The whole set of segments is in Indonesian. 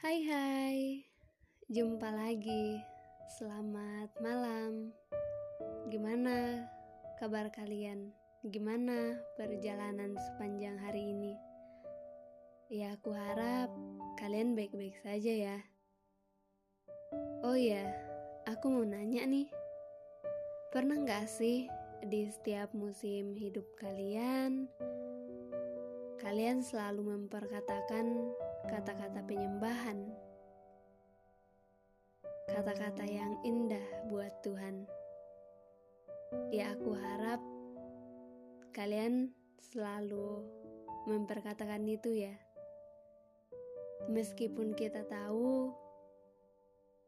Hai hai, jumpa lagi. Selamat malam. Gimana kabar kalian? Gimana perjalanan sepanjang hari ini? Ya, aku harap kalian baik-baik saja ya. Oh ya, aku mau nanya nih. Pernah nggak sih di setiap musim hidup kalian, kalian selalu memperkatakan kata-kata penyembahan, kata-kata yang indah buat Tuhan. Ya, aku harap kalian selalu memperkatakan itu, ya, meskipun kita tahu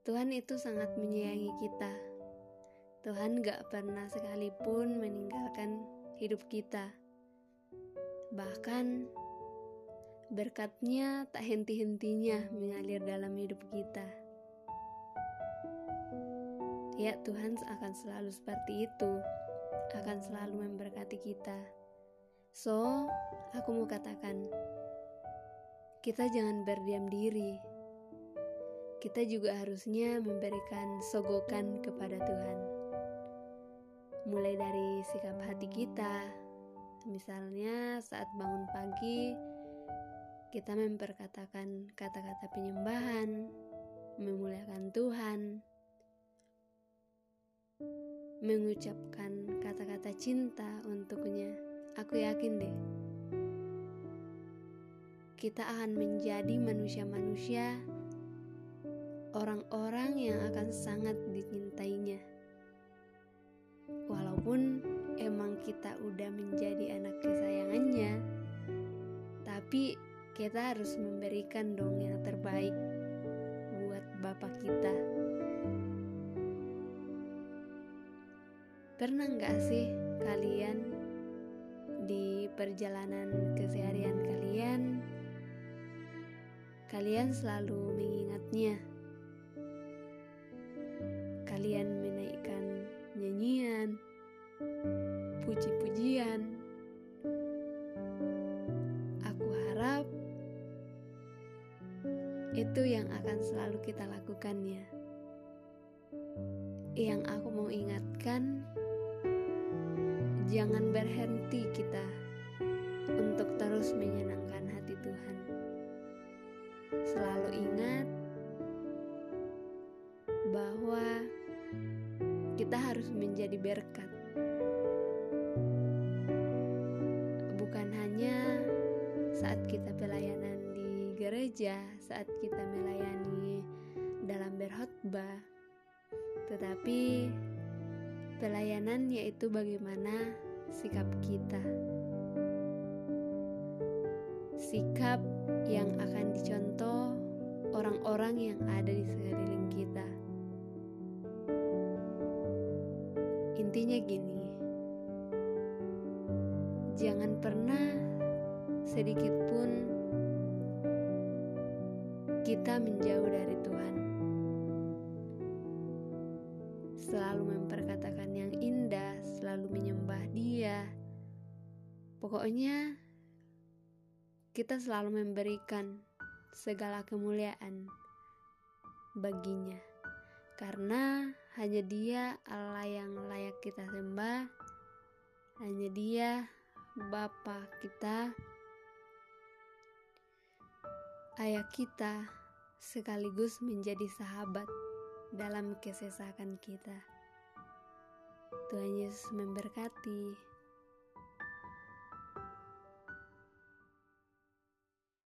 Tuhan itu sangat menyayangi kita. Tuhan gak pernah sekalipun meninggalkan hidup kita. Bahkan berkatnya tak henti-hentinya mengalir dalam hidup kita. Ya, Tuhan akan selalu seperti itu, akan selalu memberkati kita. So, aku mau katakan, kita jangan berdiam diri. Kita juga harusnya memberikan sogokan kepada Tuhan. Mulai dari sikap hati kita, misalnya saat bangun pagi, kita memperkatakan kata-kata penyembahan, memuliakan Tuhan, mengucapkan kata-kata cinta untuknya. Aku yakin deh, kita akan menjadi manusia-manusia, orang-orang yang akan sangat dicintainya. Walaupun emang kita udah menjadi anak kesayangannya, tapi kita harus memberikan dong yang terbaik buat bapak kita. Pernah nggak sih kalian di perjalanan keseharian kalian, kalian selalu mengingatnya? Kalian Itu yang akan selalu kita lakukan ya. Yang aku mau ingatkan, jangan berhenti kita untuk terus menyenangkan hati Tuhan. Selalu ingat bahwa kita harus menjadi berkat. Bukan hanya saat kita pelayanan gereja saat kita melayani dalam berkhotbah, tetapi pelayanan yaitu bagaimana sikap kita. Sikap yang akan dicontoh orang-orang yang ada di sekeliling kita. Intinya gini, jangan pernah sedikit pun kita menjauh dari Tuhan. Selalu memperkatakan yang indah, selalu menyembah Dia. Pokoknya, kita selalu memberikan segala kemuliaan baginya, karena hanya Dia Allah yang layak kita sembah, hanya Dia Bapa kita, ayah kita sekaligus menjadi sahabat dalam kesesakan kita. Tuhan Yesus memberkati.